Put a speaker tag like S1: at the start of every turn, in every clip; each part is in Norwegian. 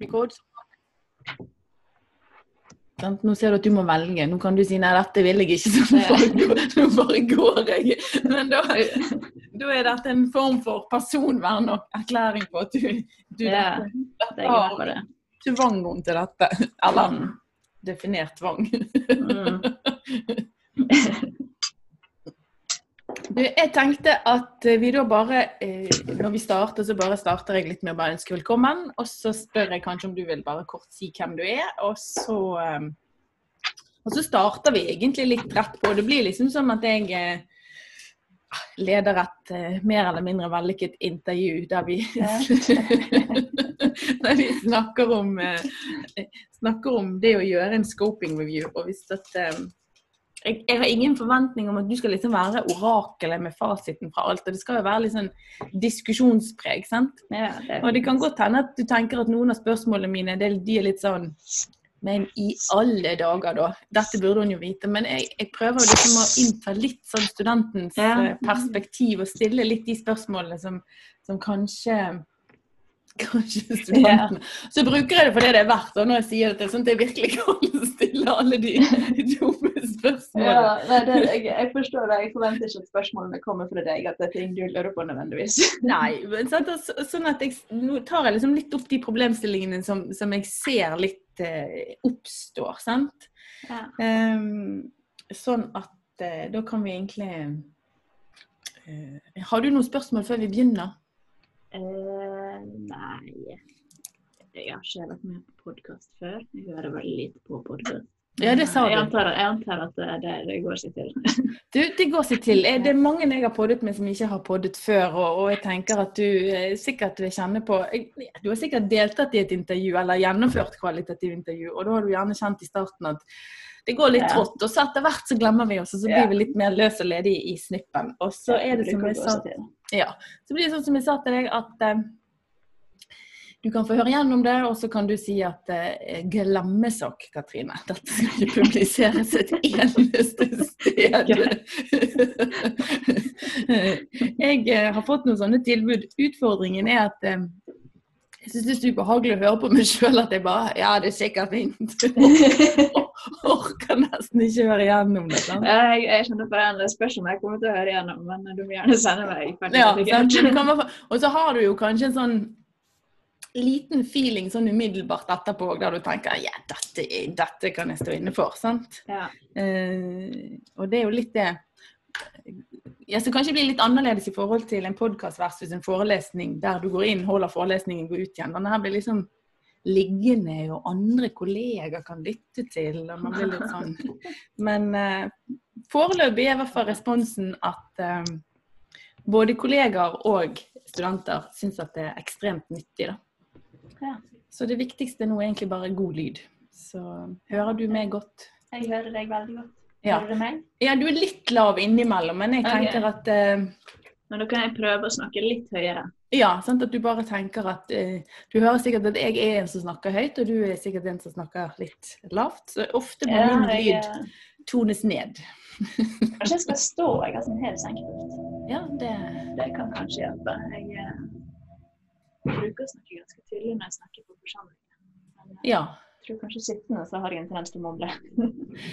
S1: Record. Nå ser du at du må velge. Nå kan du si nei, dette vil jeg ikke, så nå bare går, jeg. Men da, da er dette en form for personvern og erklæring på at du, du
S2: Ja,
S1: har tvangen til dette. Eller definert tvang.
S2: Mm.
S1: Jeg tenkte at eh, vi da bare, eh, når vi starter, så bare starter jeg litt med å bare ønske velkommen. Og så spør jeg kanskje om du vil bare kort si hvem du er, og så eh, Og så starter vi egentlig litt rett på. Det blir liksom som at jeg leder et mer eller mindre vellykket intervju der vi Der vi snakker om snakker om det å gjøre en scoping review. Og hvis at jeg, jeg har ingen forventning om at du skal liksom være orakelet med fasiten fra alt. og Det skal jo være litt sånn diskusjonspreg. sant?
S2: Ja, det er
S1: Og det kan godt hende at du tenker at noen av spørsmålene mine de er litt sånn Men i alle dager, da. Dette burde hun jo vite. Men jeg, jeg prøver liksom å innta litt sånn studentens
S2: Ja.
S1: eh, perspektiv og stille litt de spørsmålene som, som kanskje Kanskje studentene Så bruker jeg det for det det er verdt, og når jeg sier det, sånn at jeg virkelig kan stille alle de dumme spørsmålene.
S2: Ja, nei, det, jeg, jeg forstår det. Jeg forventer ikke at spørsmålene kommer fra deg, at det er ting du lurer på nødvendigvis.
S1: Nei, men så- sånn at jeg, nå tar jeg liksom litt opp de problemstillingene som, som jeg ser litt eh, oppstår, sant?
S2: Ja.
S1: Um, sånn at eh, da kan vi egentlig eh, Har du noen spørsmål før vi begynner?
S2: Uh, nei Jeg har ikke vært med på podkast før. Jeg hører veldig lite på podkast.
S1: Ja, det sa
S2: Jeg antar, jeg antar at det, det, det går seg til.
S1: Du, det går seg til. Eh, Det er mange jeg har poddet med som ikke har poddet før, og, og jeg tenker at du eh, sikkert vil kjenne på Du har sikkert deltatt i et intervju eller gjennomført kvalitativt intervju, og da har du gjerne kjent i starten at det går litt trått, og så etter hvert så glemmer vi oss, og så blir vi litt mer løs og ledig i snippen. Og så er det som jeg sa. Ja. Så blir det sånn som jeg sa til deg, at eh, du kan få høre gjennom det, og så kan du si at eh, glemmesak, Katrine. Dette skal ikke publiseres et eneste sted. jeg eh, har fått noen sånne tilbud. Utfordringen er at eh, jeg syns det er så ubehagelig å høre på meg sjøl at jeg bare Ja, det er sikkert fint. Orker nesten ikke høre gjennom det. sant?
S2: Jeg, jeg skjønner på den. Det spørs om jeg kommer til å høre igjennom, men du må gjerne sende meg.
S1: Ja, Og så har du jo kanskje en sånn liten feeling sånn umiddelbart etterpå der du tenker ja, dette, dette kan jeg stå inne for. sant?
S2: Ja.
S1: Uh, og det er jo litt det ja, så kanskje blir litt annerledes i forhold til en podkast versus en forelesning der du går inn, holder forelesningen, går ut igjen. Denne her blir liksom liggende, og andre kolleger kan lytte til. og man blir litt sånn. Men uh, foreløpig er i hvert fall responsen at uh, både kolleger og studenter syns at det er ekstremt nyttig. da.
S2: Ja.
S1: Så det viktigste nå er egentlig bare god lyd. Så hører du meg godt?
S2: Jeg hører deg veldig godt.
S1: Ja.
S2: Hører du meg?
S1: Ja, du er litt lav innimellom, men jeg
S2: tenker
S1: tenker at uh,
S2: Men da kan jeg prøve å snakke litt høyere.
S1: Ja, sant? at du bare tenker at uh, Du hører sikkert at jeg er en som snakker høyt, og du er sikkert en som snakker litt lavt. Så ofte må
S2: Ja,
S1: min
S2: jeg,
S1: lyd
S2: eh,
S1: tones ned.
S2: Kanskje jeg skal stå. Jeg har sånn hevsenk.
S1: Ja, det
S2: Det kan kanskje hjelpe. Jeg eh, bruker å snakke ganske tydelig når jeg snakker på forsamling. Men eh,
S1: Ja.
S2: jeg tror kanskje sittende så har jeg en tendens til å mumle.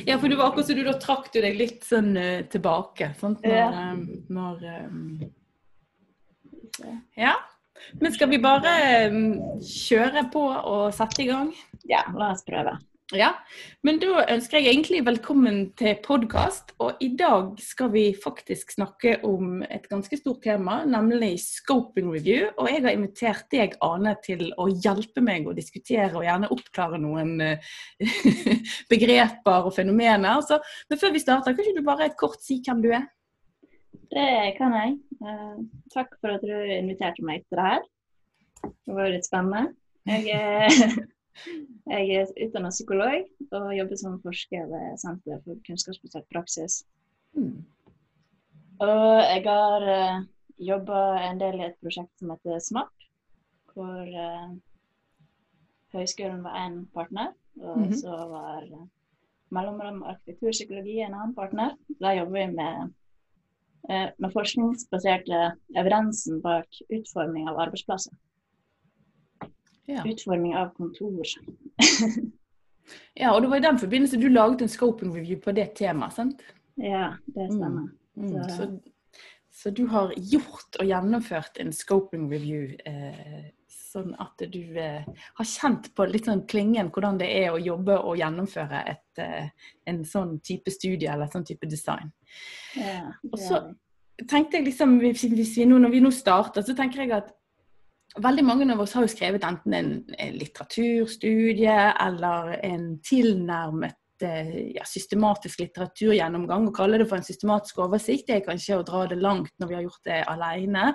S1: ja, for du var akkurat som du da trakk du deg litt sånn eh, tilbake. Sant? Når,
S2: Ja.
S1: eh, når um... Ja. Men skal vi bare kjøre på og sette i gang?
S2: Ja, la oss prøve.
S1: Ja, men da ønsker jeg egentlig velkommen til podkast. Og i dag skal vi faktisk snakke om et ganske stort tema, nemlig scoping review. Og jeg har invitert deg, Ane, til å hjelpe meg å diskutere og gjerne oppklare noen eh, begreper og fenomener. Så, men før vi starter, kan ikke du bare et kort si hvem du er?
S2: Det kan jeg. Eh, takk for at du inviterte meg til det her. Det var jo litt spennende. Jeg er, jeg er utdannet psykolog og jobber som forsker ved Senter for kunnskapsbasert praksis.
S1: Hmm.
S2: Og jeg har uh, jobba en del i et prosjekt som heter SMAP, hvor uh, høyskolen var en partner, og
S1: Mhm.
S2: så var uh, mellomrom arkitekturpsykologi en annen partner. Der jobber vi med uh, med forskningsbaserte evidensen bak utforming av arbeidsplasser.
S1: Ja.
S2: utforming av kontor.
S1: ja, og det var i den forbindelse du laget en scoping review på det temaet, sant?
S2: Ja, det stemmer.
S1: Mm,
S2: Så-
S1: så, så du har gjort og gjennomført en scoping review, eh, sånn at du eh, har kjent på litt sånn klingen hvordan det er å jobbe og gjennomføre et, eh, en sånn type studie eller sånn type design.
S2: Ja,
S1: Og så- tenkte jeg liksom, hvis vi nå, Når vi nå starter, så tenker jeg at veldig mange av oss har jo skrevet enten en, litteraturstudie eller en tilnærmet eh, ja, systematisk litteraturgjennomgang. Å kalle det for en systematisk oversikt det er kanskje å dra det langt når vi har gjort det alene.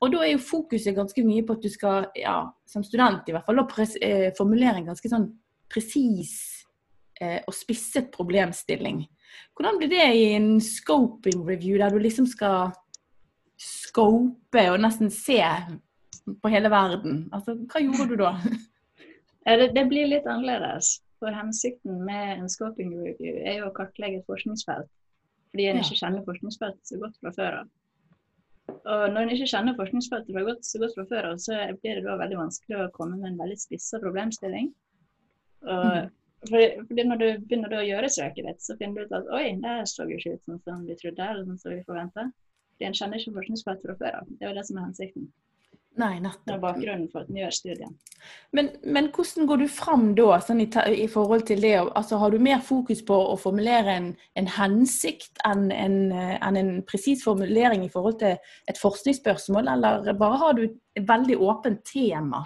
S1: Og da er jo fokuset ganske mye på at du skal, ja, som student i hvert fall, eh, formulere en ganske sånn presis eh, og spisset problemstilling. Hvordan blir det i en scoping review, der du liksom skal scope og nesten se på hele verden? Altså, hva gjorde du da?
S2: Det, det blir litt annerledes. For hensikten med en scoping review er jo å kartlegge et forskningsfelt. Fordi en
S1: Ja.
S2: ikke kjenner forskningsfeltet så godt fra før av. Og når en ikke kjenner forskningsfeltet fra godt, så godt fra før av, så blir det da veldig vanskelig å komme med en veldig spissa problemstilling. Og, fordi, fordi når du begynner å gjøre søket ditt, så finner du ut at oi, det så jo ikke ut sånn som vi trodde, eller sånn som vi forventa. Fordi en kjenner ikke forskningsfeltet fra før av. Det er jo det som er hensikten.
S1: Nei,
S2: Det er bakgrunnen for at en gjør studien.
S1: Men, men hvordan går du fram da, sånn i, i forhold til det? Altså, har du mer fokus på å formulere en, en hensikt enn en, en, en presis formulering i forhold til et forskningsspørsmål, eller bare har du et veldig åpent tema?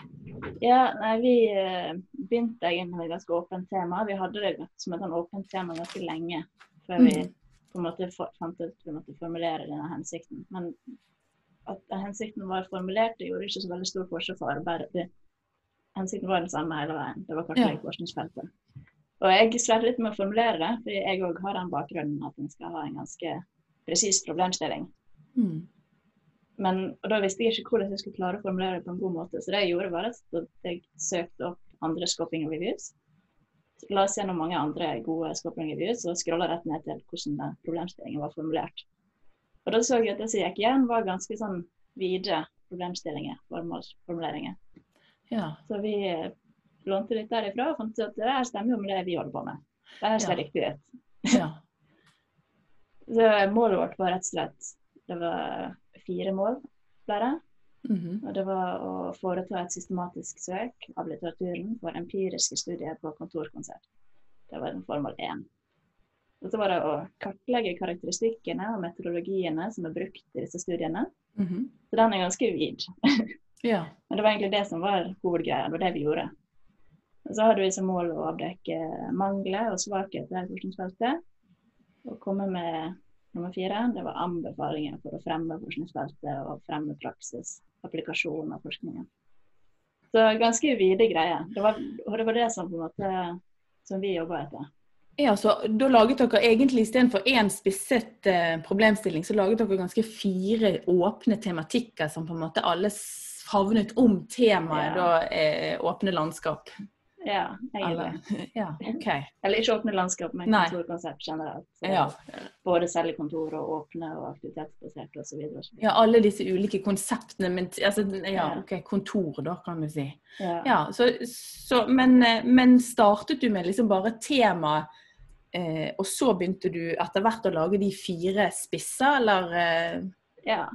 S2: Ja, nei, Vi eh, begynte egentlig med et ganske åpent tema. Vi hadde det som et sånn åpent tema ganske lenge før vi
S1: Mm.
S2: på en måte fant ut at vi måtte formulere denne hensikten. Men at hensikten var formulert, det gjorde ikke så veldig stor forskjell for arbeidet. Det, hensikten var den samme hele veien. Det var kartlegge forskningsfeltet. Og jeg strevde litt med å formulere det, fordi jeg òg har den bakgrunnen at en skal ha en ganske presis problemstilling.
S1: Mm.
S2: Men, og da visste jeg ikke hvordan jeg skulle klare å formulere det på en god måte. Så det jeg gjorde, var at jeg søkte opp andre scoping reviews. La oss gjennom mange andre gode scoping reviews og scrolla rett ned til hvordan problemstillingen var formulert. Og da så jeg at det som gikk igjen, var ganske sånn vide problemstillinger, formålsformuleringer.
S1: Ja.
S2: Så vi eh, lånte litt derifra og fant ut at det her stemmer jo med det vi holder på med. Det her ser
S1: Ja.
S2: riktig ut.
S1: ja.
S2: Så målet vårt var rett og slett det var fire mål, ble det.
S1: -hmm.
S2: Og det var å foreta et systematisk søk av litteraturen for empiriske studier på kontorkonsert. Det var formål én. Og så var det å kartlegge karakteristikkene og metodologiene som er brukt i disse studiene.
S1: Mhm.
S2: Så den er ganske vid.
S1: ja.
S2: Men det var egentlig det som var hovedgreia. Det var det vi gjorde. Og så hadde vi som mål å avdekke mangler og svakheter i forskningsfeltet. Og komme med nummer fire. Det var anbefalinger for å fremme forskningsfeltet og fremme praksis, applikasjon av forskningen. Så ganske vide greier. Det var, og det var det som måte som vi jobba etter.
S1: Ja, så Da laget dere egentlig istedenfor én spisset eh, problemstilling, så laget dere ganske fire åpne tematikker som på en måte alle favnet om temaet
S2: Ja.
S1: da, eh, åpne landskap.
S2: Ja, egentlig.
S1: Eller, ja, okay.
S2: Eller ikke åpne landskap, men
S1: Nei.
S2: kontorkonsept generelt.
S1: Ja.
S2: Både cellekontor og åpne og aktivitetsbaserte osv.
S1: ja, alle disse ulike konseptene. Men, altså, ja. OK, kontor, da, kan du si.
S2: Ja.
S1: Ja, så, så, men, eh, men startet du med liksom bare tema, eh, og så begynte du etter hvert å lage de fire spisser, eller? Eh,
S2: Ja.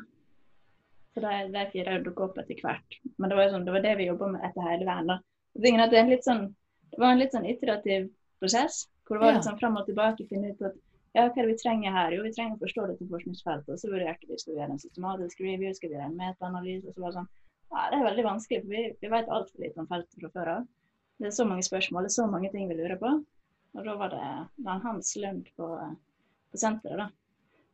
S2: Så de, er fire dukket opp etter hvert. Men det var, sånn, det var det vi jobba med etter hele veien. Det sånn, det var en litt sånn iterativ prosess. Hvor det var
S1: Ja.
S2: litt sånn fram og tilbake. finne ut at ja, hva er det vi trenger her? Jo, vi trenger å forstå dette forskningsfeltet. Og så vurderte vi skal vi gjøre en systematisk review, skal vi gjøre en metaanalyse. Og så var det sånn ja, Det er veldig vanskelig, for vi, vi vet altfor lite om feltet fra før av. Det er så mange spørsmål, det er så mange ting vi lurer på. Og da var det var Hans Lund på, på senteret da,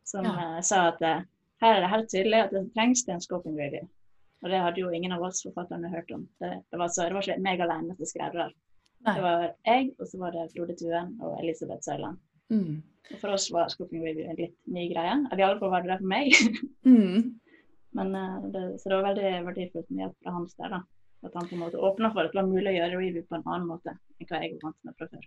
S2: som
S1: Ja.
S2: eh, sa at eh, her er det helt tydelig at det trengs en scoping review. Og det hadde jo ingen av oss forfatterne hørt om. Det, det, var, så, det var ikke meg alene som skrev det. Det var jeg, og så var det Frode Tuen og Elisabeth Søyland.
S1: Mm.
S2: Og for oss var scoping review en litt ny greie. I alle fall var det det for meg.
S1: Mm.
S2: Men, eh, det, så det var veldig verdifullt med hjelp fra hans der. da. At han på en måte åpna for at det var mulig å gjøre review på en annen måte enn hva jeg var vant med fra før.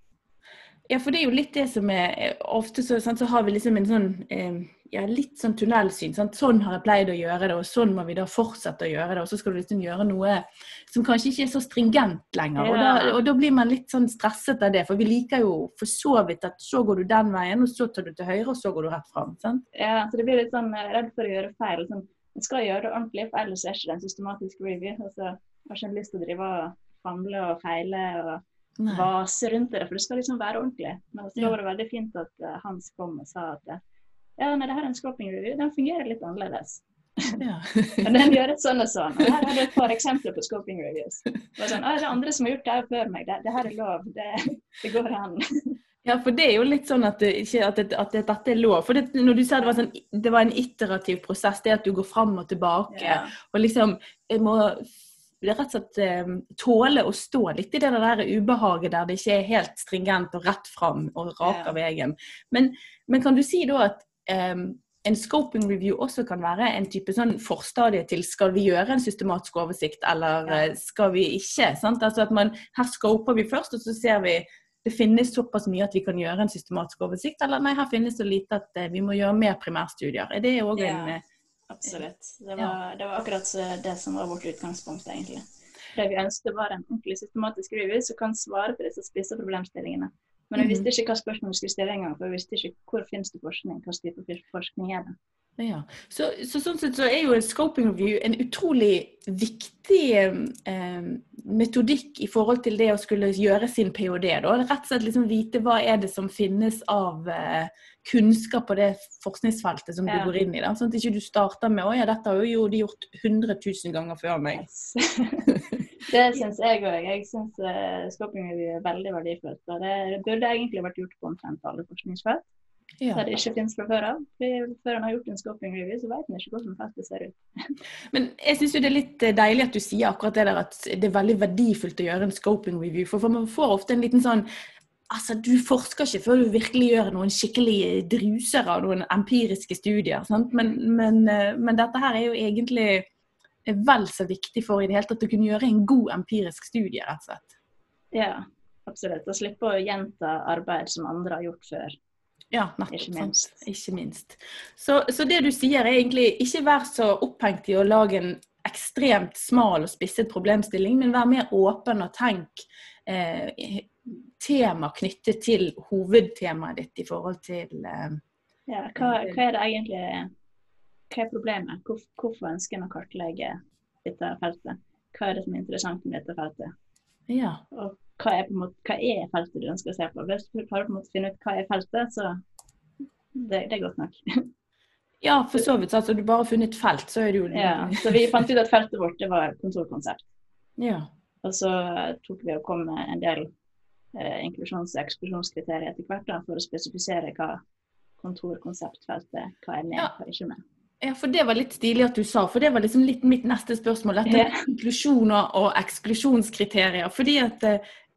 S1: Ja, for det er jo litt det som er Ofte så, sant, så har vi liksom en sånn eh, ja, litt sånn tunnelsyn. Sant? Sånn har jeg pleid å gjøre det, og sånn må vi da fortsette å gjøre det. Og så skal du liksom gjøre noe som kanskje ikke er så stringent lenger. Og, da, og da blir man litt sånn stresset av det, for vi liker jo for så vidt at så går du den veien, og så tar du til høyre, og så går du rett fram. Sant?
S2: Ja, så det blir litt sånn eh, redd for å gjøre feil. Sånn, man skal gjøre det ordentlig, for ellers er det ikke en systematisk review. Og så har ikke lyst til å drive og famle og feile. og
S1: Nei.
S2: vase rundt det, for det skal liksom være ordentlig. Men så var det veldig fint at eh, Hans kom og sa at eh, ja, nei, det her er en scoping review, den fungerer litt annerledes.
S1: Ja.
S2: Men den gjøres sånn og sånn. Og her har du et par eksempler på scoping reviews. Og sånn, «Å, det er andre som har gjort det her før meg, det, det her er lov, det, det går an.
S1: Ja, for det er jo litt sånn at, ikke, at, det, at det, dette er lov. For det, når du sa det var, sånn, det var en iterativ prosess, det at du går fram og tilbake.
S2: Ja.
S1: Og liksom jeg må er rett og slett eh, tåle å stå litt i det der ubehaget der det ikke er helt stringent og rett fram og rak av veien. Men, men kan du si da at um, en scoping review også kan være en type sånn forstadie til skal vi gjøre en systematisk oversikt, eller
S2: Ja.
S1: eh, skal vi ikke? Sant? Altså at man, her scoper vi først, og så ser vi det finnes såpass mye at vi kan gjøre en systematisk oversikt, eller nei, her finnes så lite at eh, vi må gjøre mer primærstudier. Er det òg
S2: Ja.
S1: en eh,
S2: Absolutt. Det var, det var akkurat det som var vårt utgangspunkt, egentlig. Det vi ønsket var en ordentlig systematisk review som kan svare på disse spisse problemstillingene. Men vi
S1: Mhm.
S2: visste ikke hva spørsmål vi skulle stille engang, for vi visste ikke hvor finnes det forskning, hva type forskning er det.
S1: Ja. Så, så sånn sett så er jo en scoping review en utrolig viktig eh, metodikk i forhold til det å skulle gjøre sin ph.d. da. Rett og slett liksom vite hva er det som finnes av eh, kunnskap på det forskningsfeltet som
S2: Ja.
S1: du går inn i. Da. Sånn at ikke du starter med å ja, dette har jo de gjort 100 000 ganger før meg.
S2: det syns jeg òg. Jeg syns eh, scoping review er veldig verdifullt. Det burde egentlig vært gjort på omtrent alle forskningsfelt.
S1: Ja.
S2: Der det ikke finnes fra før av. Før en har gjort en scoping review, så vet en ikke hvordan feltet ser ut.
S1: Men jeg syns jo det er litt eh, deilig at du sier akkurat det der at det er veldig verdifullt å gjøre en scoping review. For, man får ofte en liten sånn Altså, du forsker ikke før du virkelig gjør noen skikkelige druser av noen empiriske studier. Sant? Men, men, eh, men dette her er jo egentlig vel så viktig for i det hele tatt å kunne gjøre en god empirisk studie, rett og slett.
S2: Ja, absolutt. Å slippe å gjenta arbeid som andre har gjort før.
S1: Ja, nettopp.
S2: Ikke
S1: sant?
S2: minst.
S1: Ikke minst. Så, så det du sier er egentlig ikke vær så opphengt i å lage en ekstremt smal og spisset problemstilling, men vær mer åpen og tenk eh, tema knyttet til hovedtemaet ditt i forhold til eh,
S2: Ja, hva, hva er det egentlig Hva er problemet? Hvor, hvorfor ønsker en å kartlegge dette feltet? Hva er det som er interessant med dette feltet?
S1: Ja.
S2: Og hva er, måte, hva er feltet du ønsker å se på? Hvis du klarer å finne ut hva er feltet, så det, det er godt nok.
S1: ja, for så vidt. Altså, du bare har funnet felt, så er det jo
S2: Ja, så vi fant ut at feltet vårt det var kontorkonsept.
S1: Ja.
S2: Og så tok vi og kom med en del eh, inklusjons- og eksklusjonskriterier etter hvert da, for å spesifisere hva kontorkonseptfeltet hva er med,
S1: Ja.
S2: hva er ikke med.
S1: Ja, for det var litt stilig at du sa, for det var liksom litt mitt neste spørsmål. Dette med inklusjoner og eksklusjonskriterier. Fordi at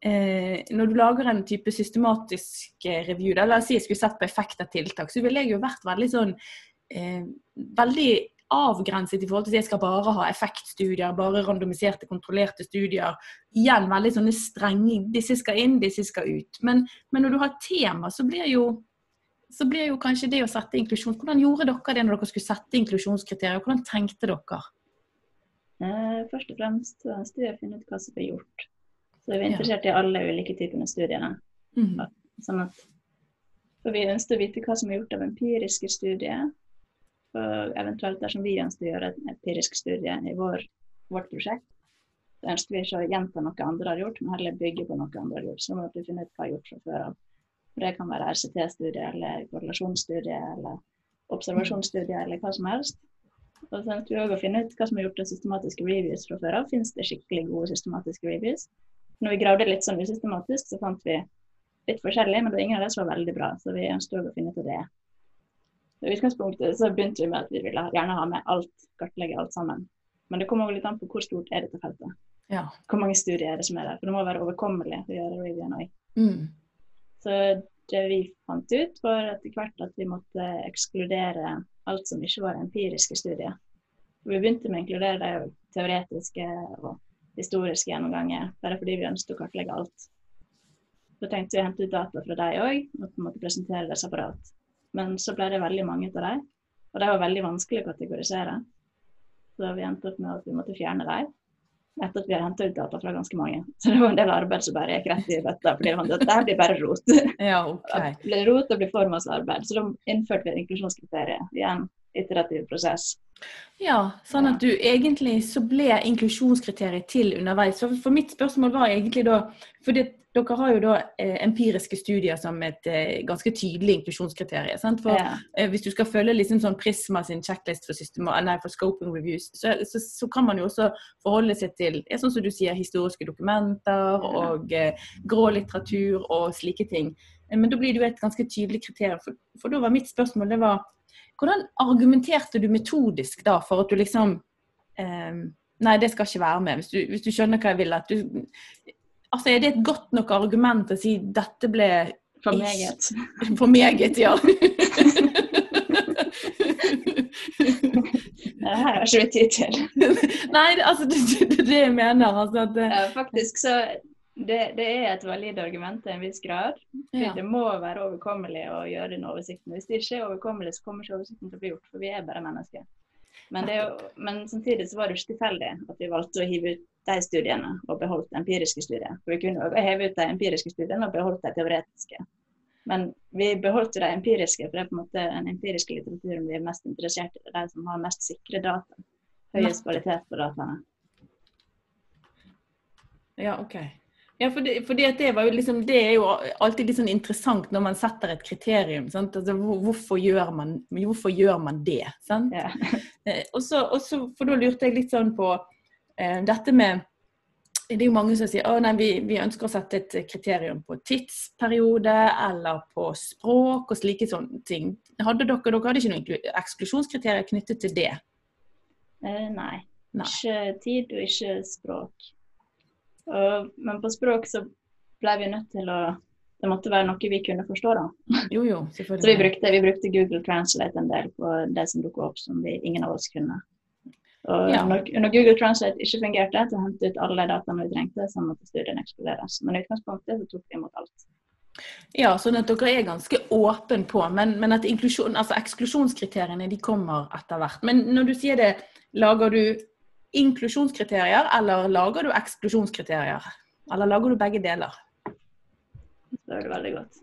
S1: eh, når du lager en type systematisk eh, review, da, la oss si jeg skulle sett på effekt av tiltak, så ville jeg jo vært veldig sånn eh, Veldig avgrenset i forhold til at jeg skal bare ha effektstudier, bare randomiserte, kontrollerte studier. Igjen veldig sånne strenge Disse skal inn, disse skal ut. Men, men når du har tema, så blir jo så blir jo kanskje det å sette inklusjon Hvordan gjorde dere det når dere skulle sette inklusjonskriterier? Hvordan tenkte dere?
S2: Eh, først og fremst vi å finne ut hva som ble gjort. Så vi er interessert i alle ulike typene studiene.
S1: Mm.
S2: Sånn at, for vi ønsker å vite hva som er gjort av empiriske studier. Og eventuelt dersom vi ønsker å gjøre en empirisk studie i vår, vårt prosjekt, så ønsker vi ikke å gjenta noe andre har gjort, men heller bygge på noe andre har gjort. Så må vi finne ut hva har gjort fra før av. For Det kan være RCT-studie eller korrelasjonsstudie eller observasjonsstudie eller hva som helst. Og så ønsker vi òg å finne ut hva som er gjort av systematiske reviews fra før av. Finnes det skikkelig gode systematiske reviews? Når vi gravde litt sånn usystematisk, så fant vi litt forskjellig, men det var ingen av det som var veldig bra. Så vi ønsket å finne ut av det. I utgangspunktet så begynte vi med at vi ville gjerne ha med alt, kartlegge alt sammen. Men det kommer litt an på hvor stort er dette feltet.
S1: Ja.
S2: Hvor mange studier er det som er der. For det må være overkommelig å gjøre revyen òg.
S1: Mm.
S2: Så det vi fant ut, var etter hvert at vi måtte ekskludere alt som ikke var empiriske studier. Vi begynte med å inkludere de teoretiske og historiske gjennomganger, bare fordi vi ønsket å kartlegge alt. Så tenkte vi å hente ut data fra dem òg, og på en måte presentere det separat. Men så ble det veldig mange av dem, og de var veldig vanskelig å kategorisere. Så vi endte opp med at vi måtte fjerne dem etter at vi hadde henta ut data fra ganske mange. Så det var en del arbeid som bare gikk rett i bøtta, fordi det dette blir bare rot.
S1: Ja, ok.
S2: Det blir rot og blir for masse arbeid. Så da innførte vi inklusjonskriteriet igjen en iterativ prosess.
S1: Ja, sånn at du egentlig så ble inklusjonskriteriet til underveis. For, for mitt spørsmål var egentlig da for dere har jo da eh, empiriske studier som et eh, ganske tydelig inklusjonskriterium. For
S2: Ja.
S1: eh, Hvis du skal følge liksom sånn Prisma sin checklist for, systema, nei, for scoping reviews, så, så, så kan man jo også forholde seg til ja, sånn som du sier, historiske dokumenter og eh, grå litteratur og slike ting. Eh, Men da blir det jo et ganske tydelig kriterium. For, for da var mitt spørsmål det var hvordan argumenterte du metodisk da for at du liksom eh, Nei, det skal ikke være med. Hvis du, hvis du skjønner hva jeg vil. At du, altså, er det et godt nok argument å si dette ble
S2: For meget.
S1: for meget, ja.
S2: Det her har ikke vi tid til.
S1: Nei, altså, det, det er det jeg mener. Altså, at,
S2: Ja, faktisk så det, det er et valid argument til en viss grad.
S1: Ja.
S2: Det må være overkommelig å gjøre den oversikten. Hvis det ikke er overkommelig, så kommer ikke oversikten til å bli gjort, for vi er bare mennesker. Men, det men samtidig så var det ikke tilfeldig at vi valgte å hive ut de studiene og beholdt empiriske studier. For vi kunne jo heve ut de empiriske studiene og beholdt de teoretiske. Men vi beholdt jo de empiriske, for det er på en måte den empiriske litteraturen vi er mest interessert i. De som har mest sikre data. Høyest kvalitet på dataene.
S1: ja, OK. Ja, for det, at det, var jo liksom, det er jo alltid litt sånn interessant når man setter et kriterium. Sant? Altså, hvorfor, gjør man, hvorfor gjør man det? Sant?
S2: Ja.
S1: Eh, og så, for da lurte jeg litt sånn på eh, dette med Det er jo mange som sier at vi, vi ønsker å sette et kriterium på tidsperiode eller på språk og slike sånne ting. Hadde dere, dere hadde ikke noen eksklusjonskriterier knyttet til det?
S2: Eh, nei.
S1: Nei.
S2: Ikke tid og ikke språk. Og, men på språk så ble vi nødt til å Det måtte være noe vi kunne forstå, da.
S1: Jo, jo,
S2: Så vi brukte, vi brukte Google Translate en del på det som dukket opp som vi, ingen av oss kunne. Og
S1: Ja.
S2: når, når Google Translate ikke fungerte, så hentet ut alle dataene vi trengte, så måtte studien ekskluderes. Men i utgangspunktet så tok vi imot alt.
S1: Ja, sånn at dere er ganske åpen på, men, men at altså eksklusjonskriteriene de kommer etter hvert. Men når du sier det, lager du inklusjonskriterier, eller lager du eksklusjonskriterier? Eller lager du begge deler?
S2: Det det veldig godt.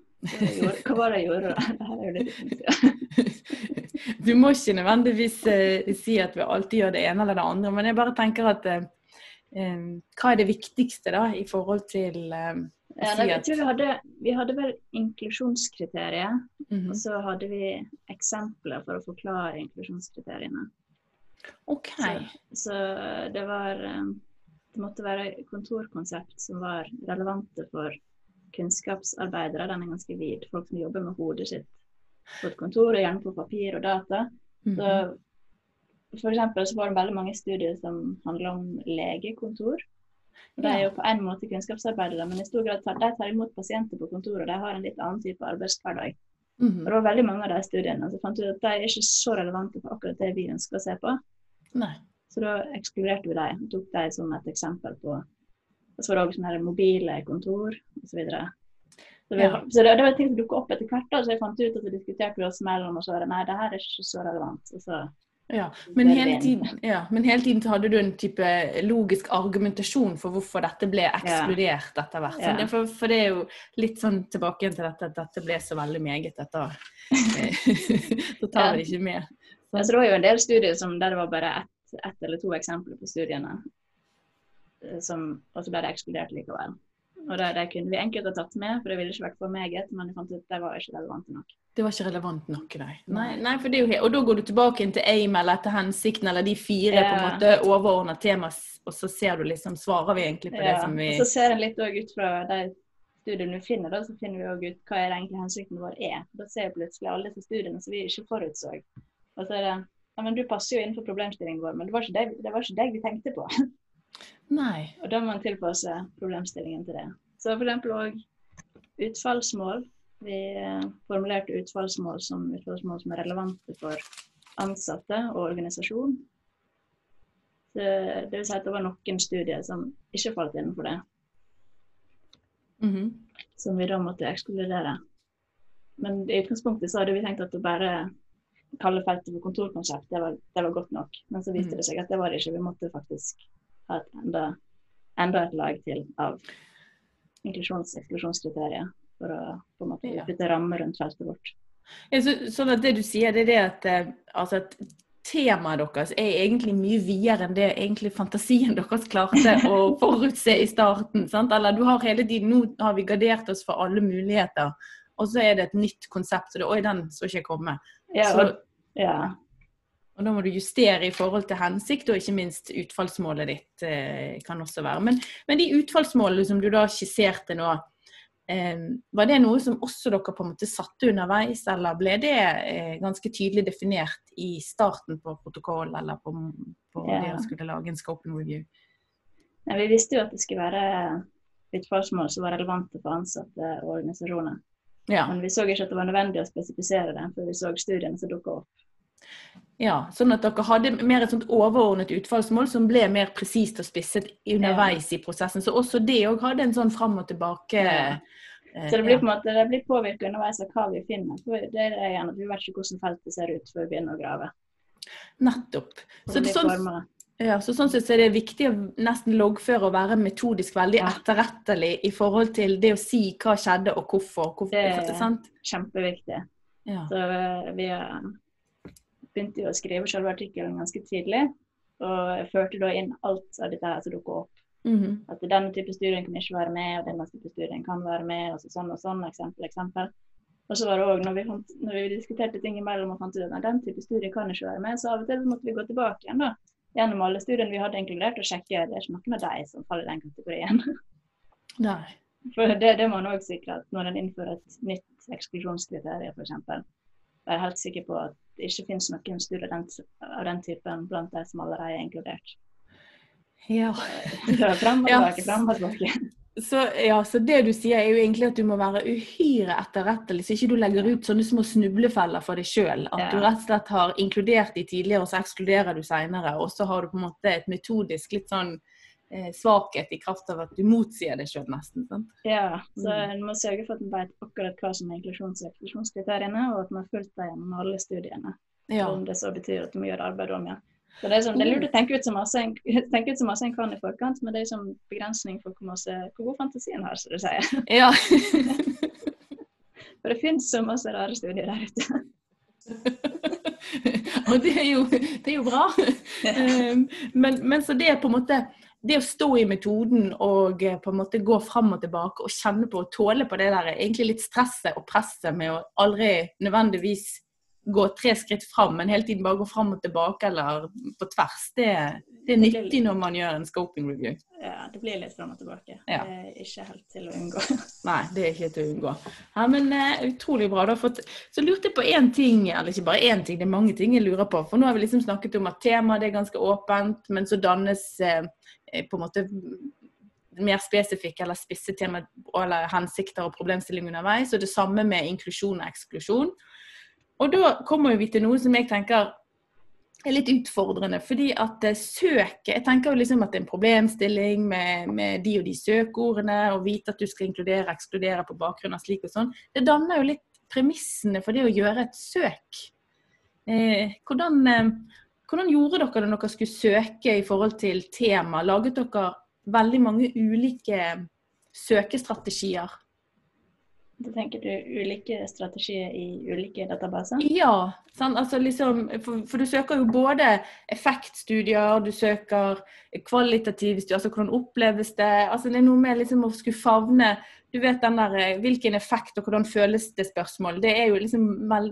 S2: Hva var det jeg gjorde- det da? Det her er jo litt.
S1: Du må ikke nødvendigvis eh, si at vi alltid gjør det ene eller det andre, men jeg bare tenker at eh, eh, hva er det viktigste da i forhold til eh, å
S2: Ja,
S1: si
S2: nei, jeg tror vi hadde, vi hadde vel inklusjonskriteriet,
S1: -hmm.
S2: og så hadde vi eksempler for å forklare inklusjonskriteriene.
S1: OK.
S2: Så, så det var eh, Det måtte være kontorkonsept som var relevante for kunnskapsarbeidere. Den er ganske vid. Folk som jobber med hodet sitt på et kontor, og gjerne på papir og data.
S1: Mhm.
S2: Så for eksempel så var det veldig mange studier som handler om legekontor. De er jo på en måte kunnskapsarbeidere, men i stor grad tar, de tar imot pasienter på kontoret. de har en litt annen type arbeidshverdag.
S1: Mhm.
S2: Og det var veldig mange av de studiene som fant ut at de er ikke så relevante for akkurat det vi ønsker å se på.
S1: Nei.
S2: Så da ekskluderte vi dem og tok dem som et eksempel på Og så var det òg sånne mobile kontor osv. Så, så, vi,
S1: Ja.
S2: så det, det var ting som dukket opp etter hvert, da, så jeg fant ut at vi diskuterte oss mellom og så var det nei, det her er ikke så relevant. Og så
S1: Ja, men tiden, ja, men hele tiden så hadde du en type logisk argumentasjon for hvorfor dette ble ekskludert etter hvert.
S2: Ja.
S1: Det, for, for det er jo litt sånn tilbake igjen til dette at dette ble så veldig meget etter Da tar vi det ikke med.
S2: Altså, det var jo en del studier som, der det var bare ett et eller to eksempler på studiene. eh, Som, og så ble det ekskludert likevel. Og det, det kunne vi enkelt ha tatt med, for det ville ikke vært for meget. Men jeg fant ut at det var ikke relevant nok.
S1: Det var ikke relevant nok, nei. nei, nei for det er jo, helt, og da går du tilbake inn til aim eller etter hensikten eller de fire på en måte overordna tema, og så ser du liksom Svarer vi egentlig på det som vi
S2: og Så ser en litt òg ut fra de studiene vi finner, da, så finner vi òg ut hva er det egentlig hensikten vår er. Da ser vi plutselig alle disse studiene som vi ikke forutså. Og så er det ja, men du passer jo innenfor problemstillingen vår, men det var ikke deg, det var ikke deg vi tenkte på.
S1: Nei.
S2: Og da må man tilpasse problemstillingen til det. Så eksempel òg utfallsmål. Vi eh, formulerte utfallsmål som utfallsmål som er relevante for ansatte og organisasjon. Det vil si at det var noen studier som ikke falt innenfor det.
S1: Mhm.
S2: som vi da måtte ekskludere. Men i utgangspunktet så hadde vi tenkt at å bare kalle feltet for kontorkonsept, det var, det var godt nok. Men så viste
S1: Mm.
S2: det seg at det var det ikke. Vi måtte faktisk ha et enda, enda et lag til av inklusjons-eksklusjonskriterier for å på en måte
S1: Ja.
S2: rammer rundt feltet vårt.
S1: Ja, så, sånn at det du sier, det er det at, eh, altså at temaet deres er egentlig mye videre enn det egentlig fantasien deres klarte å forutse i starten. sant? Eller du har hele tiden Nå har vi gardert oss for alle muligheter, og så er det et nytt konsept. Så det, Oi, den så ikke komme.
S2: Ja,
S1: Så,
S2: ja.
S1: Og da må du justere i forhold til hensikt, og ikke minst utfallsmålet ditt eh, kan også være. Men, men de utfallsmålene som du da skisserte nå, eh, var det noe som også dere på en måte satte underveis, eller ble det eh, ganske tydelig definert i starten på protokoll, eller på, på
S2: Ja.
S1: dere skulle lage en scoping review?
S2: Ja, vi visste jo at det skulle være utfallsmål som var relevante for ansatte og organisasjoner.
S1: Ja.
S2: Men vi så ikke at det var nødvendig å spesifisere det før vi så studiene som dukka opp.
S1: Ja. Sånn at dere hadde mer et sånt overordnet utfallsmål som ble mer presist og spisset underveis i prosessen. Så også det òg hadde en sånn fram og tilbake
S2: Ja.
S1: eh,
S2: Så det blir på en måte, det blir påvirket underveis av hva vi finner. For det er det at Vi vet ikke hvordan feltet ser ut før vi begynner å grave.
S1: Nettopp. Så, det, sånn, ja, så sånn sett er det viktig å nesten loggføre og være metodisk veldig
S2: Ja.
S1: etterrettelig i forhold til det å si hva skjedde og hvorfor. hvorfor
S2: Det-
S1: sant?
S2: Kjempeviktig.
S1: Ja.
S2: Så eh, vi eh, begynte jo å skrive selve artikkelen ganske tidlig. Og jeg førte da inn alt av dette her som dukket opp.
S1: Mhm.
S2: At denne type studien kan ikke være med, og denne type studien kan være med. og så sånn og sånn, eksempel, eksempel. Og så var det også, når vi, når vi diskuterte ting imellom og fant ut at den type studie kan ikke være med, så av og til måtte vi gå tilbake igjen da, gjennom alle studiene vi hadde inkludert, og sjekke det er ikke noen av de som faller i den kategorien.
S1: Nei.
S2: For det, det må man òg sikre at når en innfører et nytt eksklusjonskriterium, f.eks. Være helt sikker på at det ikke finnes noen studier av den, typen blant de som allerede er inkludert.
S1: Ja.
S2: Så og tilbake, frem og tilbake.
S1: Så, ja, så det du sier er jo egentlig at du må være uhyre etterrettelig, så ikke du legger ut sånne små snublefeller for deg sjøl. At
S2: Ja.
S1: du rett og slett har inkludert de tidligere, og så ekskluderer du seinere. Og så har du på en måte et metodisk litt sånn svakhet i kraft av at du motsier deg sjøl, nesten. sant?
S2: Ja, så
S1: Mm.
S2: en må sørge for at en vet akkurat hva som er inklusjons- og eksklusjonskriteriene, og at man har fulgt dem gjennom alle studiene.
S1: Ja.
S2: Om det så betyr at du må gjøre arbeid om igjen. Så det er, sånn, det er lurt å tenke ut så masse en, tenke ut så masse en kan i forkant, men det er sånn begrensning for hvor, masse, hvor god fantasien har, som du sier.
S1: ja.
S2: For det finnes så masse rare studier der ute.
S1: og det er, jo, det er jo bra. Um, men, men så det er på en måte det å stå i metoden og eh, på en måte gå fram og tilbake og kjenne på og tåle på det der egentlig litt stresset og presset med å aldri nødvendigvis gå tre skritt fram, men hele tiden bare gå fram og tilbake eller på tvers, det, det er nyttig når man gjør en scoping review.
S2: Ja, det blir litt fram og tilbake.
S1: Ja.
S2: Det er ikke helt til å unngå.
S1: Nei, det er ikke til å unngå. Ja, men uh, Utrolig bra. Da, at- så lurte jeg på én ting, eller ikke bare én ting, det er mange ting jeg lurer på. For nå har vi liksom snakket om at temaet er ganske åpent, men så dannes eh, på en måte mer spesifikke eller spisse tema eller hensikter og problemstillinger underveis. Og det samme med inklusjon og eksklusjon. Og da kommer vi til noe som jeg tenker er litt utfordrende. Fordi at eh, søket Jeg tenker jo liksom at det er en problemstilling med, med de og de søkeordene, og vite at du skal inkludere og ekskludere på bakgrunn av slik og sånn. Det danner jo litt premissene for det å gjøre et søk. Eh, hvordan, eh, hvordan gjorde dere det når dere skulle søke i forhold til tema? Laget dere veldig mange ulike søkestrategier?
S2: Da tenker du ulike strategier i ulike databaser?
S1: Ja? Altså liksom, for, for du søker jo både effektstudier, du søker kvalitative studier, altså hvordan oppleves det. Altså det er noe med liksom å skulle favne Du vet den der eh, hvilken effekt og hvordan føles det spørsmål. Det er jo liksom,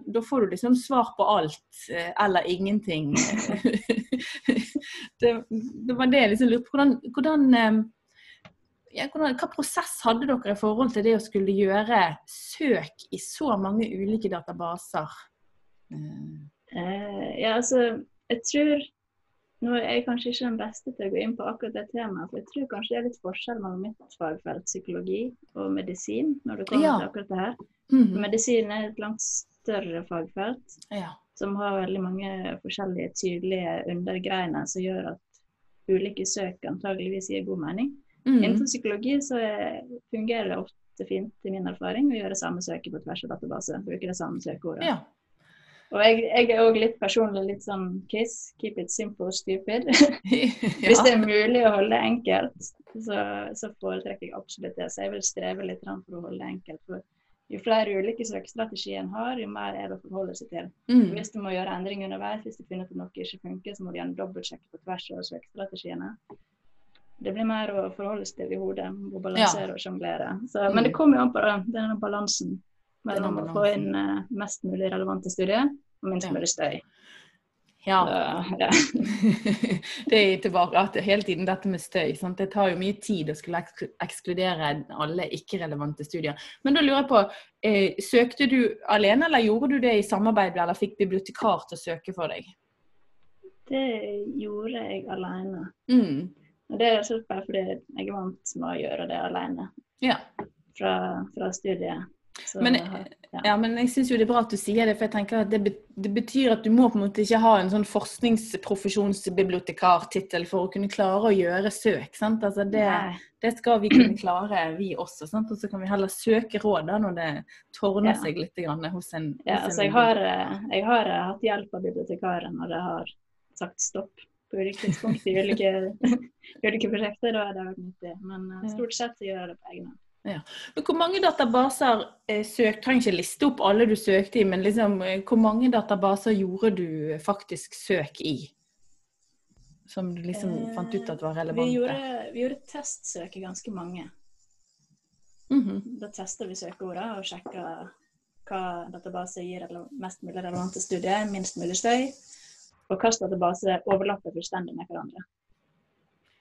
S1: Da får du liksom svar på alt eh, eller ingenting. det, det var det jeg liksom lurte på. Hvordan, hvordan eh, ja, hva prosess hadde dere i forhold til det å skulle gjøre søk i så mange ulike databaser? Eh,
S2: ja, altså, jeg tror Nå er jeg kanskje ikke den beste til å gå inn på akkurat det temaet, for jeg tror kanskje det er litt forskjell mellom mitt fagfelt, psykologi, og medisin, når det kommer
S1: Ja.
S2: til akkurat det her.
S1: mhm,
S2: Medisin er et langt større fagfelt,
S1: ja.
S2: som har veldig mange forskjellige tydelige undergreiner som gjør at ulike søk antageligvis gir god mening.
S1: Mm.
S2: Innenfor psykologi så er, fungerer det ofte fint i min erfaring å gjøre samme søket på tvers av database. Bruke det samme søkeordet.
S1: Ja.
S2: Og jeg, jeg er òg litt personlig litt sånn kiss. Keep it simple, stupid. Hvis det er mulig å holde det enkelt, så, så foretrekker jeg absolutt det. Så jeg vil streve litt for å holde det enkelt. For jo flere ulike søkestrategier en har, jo mer er det å forholde seg til.
S1: Mm.
S2: Hvis du må gjøre endringer underveis, hvis du finner ut at noe ikke funker, så må du gjerne dobbeltsjekke på tvers av søkestrategiene. Det blir mer å forholde seg til i hodet, å balansere og sjonglere. Men det kommer jo an på denne balansen mellom å få inn uh, mest mulig relevante studier og minst
S1: Ja.
S2: mulig støy.
S1: ja.
S2: Ja.
S1: det er tilbake at hele tiden dette med støy. Sant? Det tar jo mye tid å skulle ekskludere alle ikke-relevante studier. Men da lurer jeg på, eh, søkte du alene, eller gjorde du det i samarbeid, eller fikk bibliotekar til å søke for deg?
S2: Det gjorde jeg alene.
S1: Mm.
S2: Og det er rett og slett bare fordi jeg er vant med å gjøre det alene
S1: Ja.
S2: fra, fra studiet. Så,
S1: Men,
S2: ja.
S1: ja, men jeg syns jo det er bra at du sier det, for jeg tenker at det, det betyr at du må på en måte ikke ha en sånn forskningsprofesjonsbibliotekartittel for å kunne klare å gjøre søk. sant? Altså det, det skal vi kunne klare, vi også. sant? Og så kan vi heller søke råd da, når det tårner
S2: Ja.
S1: seg litt grann hos en,
S2: Ja,
S1: hos en
S2: altså jeg har, eh, jeg har eh, hatt hjelp av bibliotekaren når det har sagt stopp på ulike tidspunkt i ulike, ulike prosjekter. Da har det vært nyttig. Men eh, stort sett så gjør jeg det på egen hånd.
S1: Men hvor mange databaser eh, søk, trenger ikke liste opp alle du søkte i, men liksom, eh, hvor mange databaser gjorde du faktisk søk i? Som du liksom
S2: Eh,
S1: fant ut at var
S2: Vi
S1: relevante?
S2: gjorde, vi gjorde testsøk i ganske mange.
S1: Mhm.
S2: Da tester vi søkeordene og sjekker hva databaser gir mest mulig relevante studier, minst mulig støy, og hvilken database overlapper fullstendig med hverandre.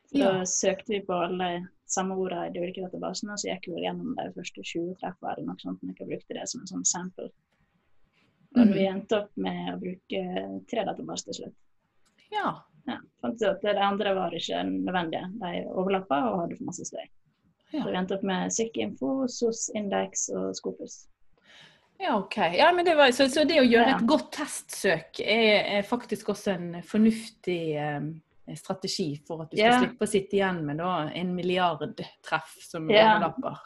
S2: Så
S1: Ja.
S2: Da søkte vi på alle samme ordene i de ulike databasene, og så gikk vi gjennom de første 20 treffene eller noe sånt, og brukte det som en sånn sample. Og
S1: Mhm.
S2: vi endte opp med å bruke tre databaser til slutt.
S1: Ja.
S2: Ja, fant ut at De andre var ikke nødvendige. De overlappa og hadde for masse støy.
S1: Ja.
S2: Så vi endte opp med SIK-info, SOS Index og Scopus.
S1: Ja, ok. Ja, men det var, så, så det å gjøre et godt testsøk er, er faktisk også en fornuftig um, strategi for at du skal
S2: Ja.
S1: slippe å sitte igjen med da, en milliard treff som
S2: Ja.
S1: overlapper.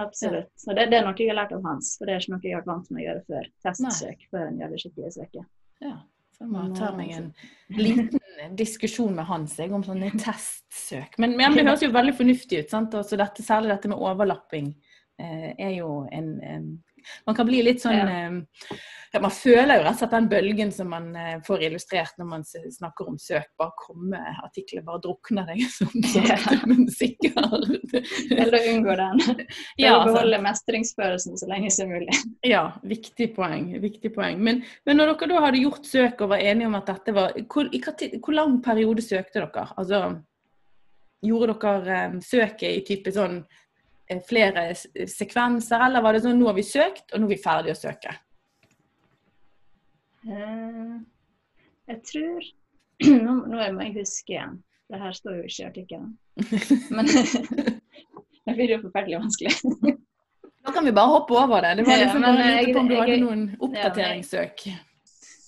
S2: Absolutt. Så det, det er noe jeg har lært av Hans, for det er ikke noe jeg har vært vant med å gjøre før. Testsøk før en gjør det skikkelige søket.
S1: Ja. Så jeg må ta meg en liten diskusjon med Hans jeg, om sånne testsøk. Men, men det høres jo veldig fornuftig ut. sant? Altså dette, særlig dette med overlapping eh, er jo en, Man kan bli litt sånn
S2: Ja.
S1: eh, Man føler jo rett og slett den bølgen som man eh, får illustrert når man snakker om søk. Bare komme, artikler bare drukner deg som sakte, men sikkert.
S2: Eller unngå den. For
S1: Ja,
S2: å
S1: altså.
S2: beholde mestringsfølelsen så lenge som mulig.
S1: Ja, viktig poeng. viktig poeng. Men, men når dere da hadde gjort søk og var enige om at dette var Hvor, i hvor lang periode søkte dere? Altså, gjorde dere eh, søket i type sånn eh, flere sekvenser, eller var det sånn nå har vi søkt, og nå er vi ferdige å søke?
S2: Eh, jeg tror Nå, nå må jeg huske igjen. Det her står jo ikke i artikkelen. Men det blir jo forferdelig vanskelig.
S1: Da kan vi bare hoppe over det. Det var
S2: Ja,
S1: liksom
S2: men
S1: bare lurte
S2: jeg-
S1: på om du hadde noen oppdateringssøk.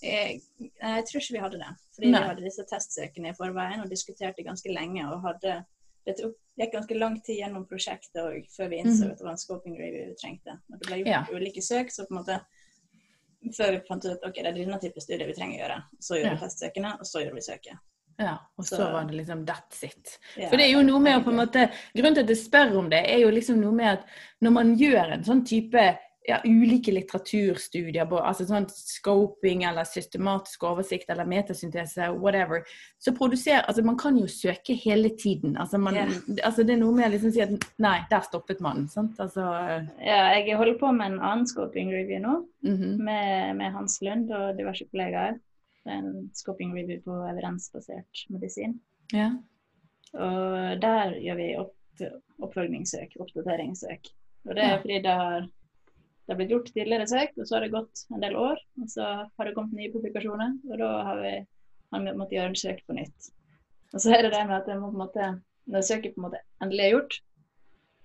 S2: Jeg, jeg tror ikke vi hadde det. Fordi
S1: Nei.
S2: vi hadde disse testsøkene i forveien og diskuterte ganske lenge. og hadde det gikk ganske lang tid gjennom prosjektet og før vi innså
S1: Mhm.
S2: at det var en scoping review vi trengte. Når det ble gjort
S1: Ja.
S2: ulike søk, så på en måte før vi fant ut at ok, det er denne type studier vi trenger å gjøre. Så gjorde
S1: Ja.
S2: vi testsøkene, og så gjorde vi søket.
S1: Ja, og så
S2: Så-
S1: var det liksom that's it.
S2: Ja,
S1: For det er jo noe med å på en måte Grunnen til at jeg spør om det, er jo liksom noe med at når man gjør en sånn type ja, ulike litteraturstudier, altså sånn scoping eller systematisk oversikt eller metasyntese, whatever, så produserer Altså man kan jo søke hele tiden. Altså, man,
S2: yeah.
S1: altså det er noe med å liksom si at nei, der stoppet man. Sant? Altså
S2: Ja, jeg holder på med en annen scoping review nå,
S1: mhm.
S2: med, med Hans Lund og diverse kollegaer. Er en scoping review på evidensbasert medisin.
S1: Ja.
S2: Og der gjør vi opp, oppfølgingssøk, oppdateringssøk. Og det er fordi det har, det har blitt gjort tidligere søk, og så har det gått en del år. Og så har det kommet nye publikasjoner, og da har vi, har vi måttet gjøre en søk på nytt. Og så er det det med at jeg må på en måte, når søket på en måte endelig er gjort,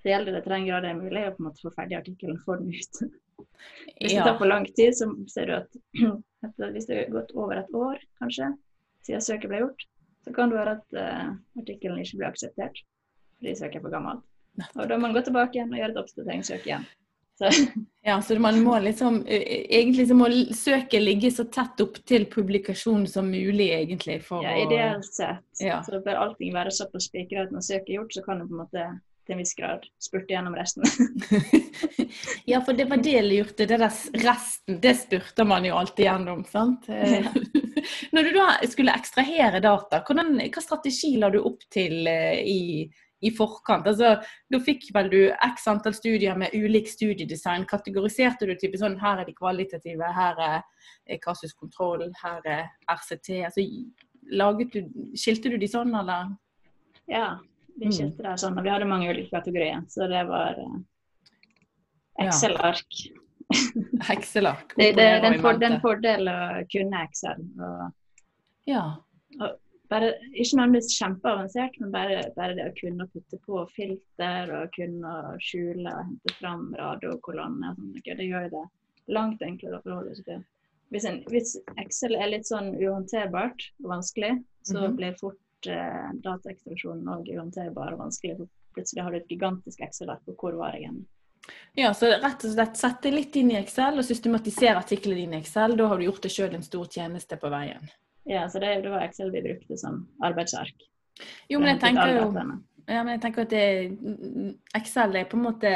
S2: så gjelder det til den grad det er mulig å på en måte få ferdig artikkelen og få den ut. Hvis det tar for lang tid, så ser du at etter, hvis det har gått over et år, kanskje, siden søket ble gjort, så kan det være at uh, artikkelen ikke blir akseptert. fordi søket er for gammelt. Og da må man gå tilbake igjen og gjøre et oppdateringssøk igjen. Så,
S1: Ja, så man må liksom eh, Egentlig så må søket ligge så tett opp til publikasjon som mulig, egentlig. For
S2: ja, ideelt sett
S1: Ja.
S2: så bør allting være såpass spikra at når søket er gjort, så kan du på en måte til en viss grad spurte gjennom resten.
S1: Ja, for det var det jeg lurte. Det der resten, det spurte man jo alltid gjennom, sant? Ja. Når du da skulle ekstrahere data, hvordan, hva strategi la du opp til eh, i, i forkant? Altså, da fikk vel du x antall studier med ulik studiedesign. Kategoriserte du type sånn her er de kvalitative, her er eh, kasuskontroll, her er RCT. Altså, du, skilte du de sånn, eller?
S2: ja, vi
S1: Mm.
S2: skilte det sånn. Og vi hadde mange ulike kategorier, så det var eh,
S1: Ja.
S2: Excel-ark. Det, det, er en, fordel å kunne Excel. Og
S1: Ja.
S2: Bare, ikke nødvendigvis kjempeavansert, men bare, bare det å kunne putte på filter og kunne skjule og hente fram radiokolonner og ok, Det gjør det langt enklere å forholde seg til. Hvis, en, hvis Excel er litt sånn uhåndterbart og vanskelig, så
S1: Mhm.
S2: blir fort eh, dataekstraksjonen òg uhåndterbar og vanskelig. for Plutselig har du et gigantisk Excel-ark, og hvor var jeg igjen?
S1: Ja, så rett og slett sette litt inn i Excel og systematisere artiklene dine i Excel. Da har du gjort deg sjøl en stor tjeneste på veien.
S2: Ja, så det, det var Excel vi brukte som arbeidsark.
S1: Jo, men jeg tenker jo ja, men jeg tenker at det, Excel er på en måte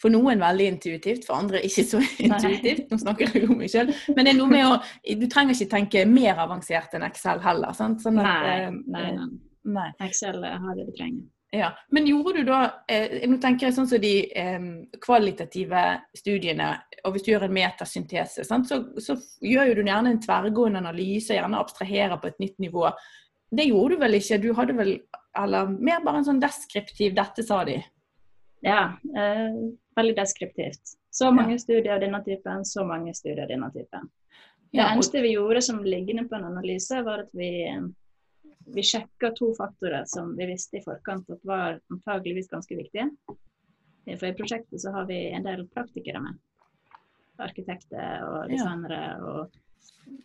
S1: for noen veldig intuitivt, for andre ikke så intuitivt. Nå snakker jeg om meg sjøl. Men det er noe med å Du trenger ikke tenke mer avansert enn Excel heller. Sant? Sånn at,
S2: Nei,
S1: eh,
S2: nei, nei.
S1: nei.
S2: Excel har det du trenger.
S1: Ja, Men gjorde du da eh, Nå tenker jeg sånn som de eh, kvalitative studiene, og hvis du gjør en metasyntese, sant, så, så gjør jo du gjerne en tverrgående analyse, gjerne abstraherer på et nytt nivå. Det gjorde du vel ikke? Du hadde vel Eller mer bare en sånn deskriptiv 'dette sa de'?
S2: Ja, eh, veldig deskriptivt. Så mange studier av denne typen, så mange studier av denne typen. Det
S1: Ja, og,
S2: eneste vi gjorde som liggende på en analyse, var at vi, vi sjekka to faktorer som vi visste i forkant at var antageligvis ganske viktige. Eh, For i prosjektet så har vi en del praktikere med. Arkitekter og designere og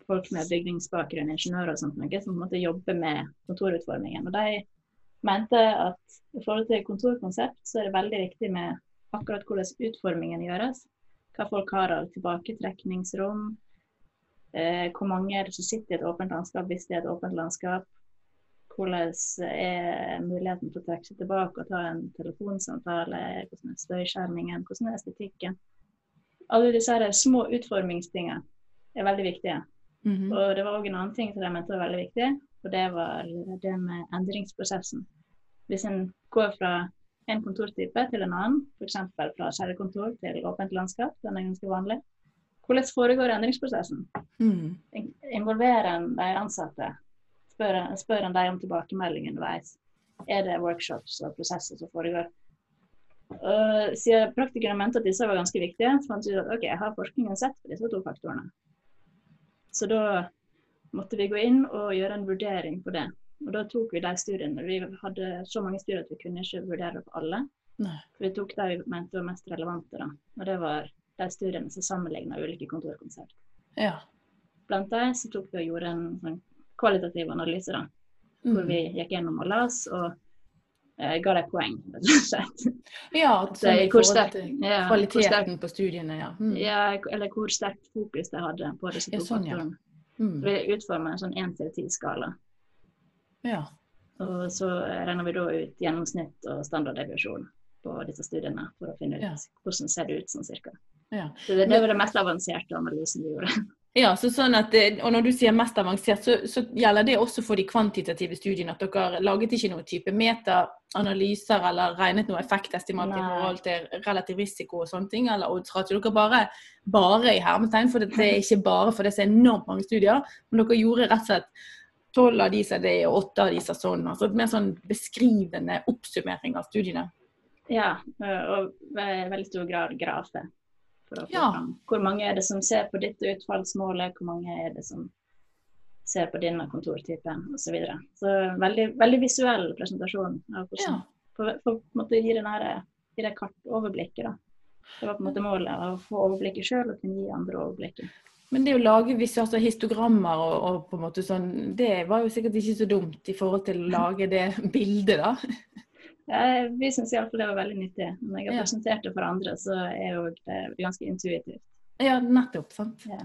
S2: folk med bygningsbakgrunn, ingeniører og sånt, noe, som på en måte jobber med kontorutformingen. Og de mente at i forhold til kontorkonsept, så er det veldig viktig med akkurat hvordan utformingen gjøres. Hva folk har av tilbaketrekningsrom. Eh, hvor mange er det som sitter i et åpent landskap hvis det er et åpent landskap. Hvordan er muligheten til å trekke seg tilbake og ta en telefonsamtale. Hvordan er støyskjermingen, hvordan er estetikken. Alle disse her små utformingstingene er veldig viktige.
S1: Mhm.
S2: Og det var òg en annen ting som jeg mente var veldig viktig, og det var det med endringsprosessen. Hvis en går fra en kontortype til en annen, f.eks. fra kjellerkontor til åpent landskap, den er ganske vanlig. Hvordan foregår endringsprosessen?
S1: Mm.
S2: Involverer en de ansatte? Spør, spør en dem om tilbakemelding underveis? Er det workshops og prosesser som foregår? Og siden praktikerne mente at disse var ganske viktige, så fant vi ut at ok, har forskningen sett på disse to faktorene? Så da måtte vi gå inn og gjøre en vurdering på det. Og da tok vi de studiene. Vi hadde så mange studier at vi kunne ikke vurdere opp alle.
S1: Nei.
S2: Vi tok de vi mente var mest relevante. da. Og det var de studiene som sammenligna ulike kontorkonsept.
S1: Ja.
S2: Blant dem så tok vi og gjorde en sånn kvalitativ analyse, da. Hvor
S1: Mm.
S2: vi gikk gjennom og las og eh, ga dem poeng, rett og slett.
S1: ja
S2: Så
S1: sånn i
S2: hvor sterk- ja, hvor sterk-
S1: kvaliteten på studiene, ja. Mm.
S2: Ja, eller hvor sterkt fokus de hadde på disse
S1: Ja,
S2: to
S1: sånn, ja. Mm.
S2: Vi utformer en sånn 1-10-skala.
S1: ja.
S2: Og så regner vi da ut gjennomsnitt og standarddeviasjon på disse studiene for å finne ut
S1: Ja.
S2: hvordan ser det ut sånn cirka.
S1: Ja.
S2: Så det, det var det mest avanserte analysen vi gjorde.
S1: Ja, så sånn at, og når du sier mest avansert, så, så gjelder det også for de kvantitative studiene. At dere laget ikke noen type metaanalyser eller regnet noe effektestimat i forhold til relativ risiko og sånne ting? Eller oddsratio? Dere bare, bare i hermetegn, for det er ikke bare for det er enormt mange studier, men dere gjorde rett og slett tolv av de sa det, og åtte av de sa sånn. Altså mer sånn beskrivende oppsummering av studiene.
S2: Ja, og i veldig stor grad grafer. For å få
S1: Ja.
S2: fram hvor mange er det som ser på dette utfallsmålet, hvor mange er det som ser på denne kontortypen osv. Så, videre. så veldig, veldig visuell presentasjon av hvordan
S1: Ja.
S2: For, for på en måte gi, det nære, gi det kartoverblikket. da. Det var på en måte målet, å få overblikket sjøl og kunne gi andre overblikket.
S1: Men det å lage visse altså, histogrammer og, og, på en måte sånn, det var jo sikkert ikke så dumt i forhold til å lage det bildet, da.
S2: Ja, vi syns iallfall det var veldig nyttig. Når jeg har presentert det for andre, så er det ganske intuitivt.
S1: Ja, nettopp. sant.
S2: Ja.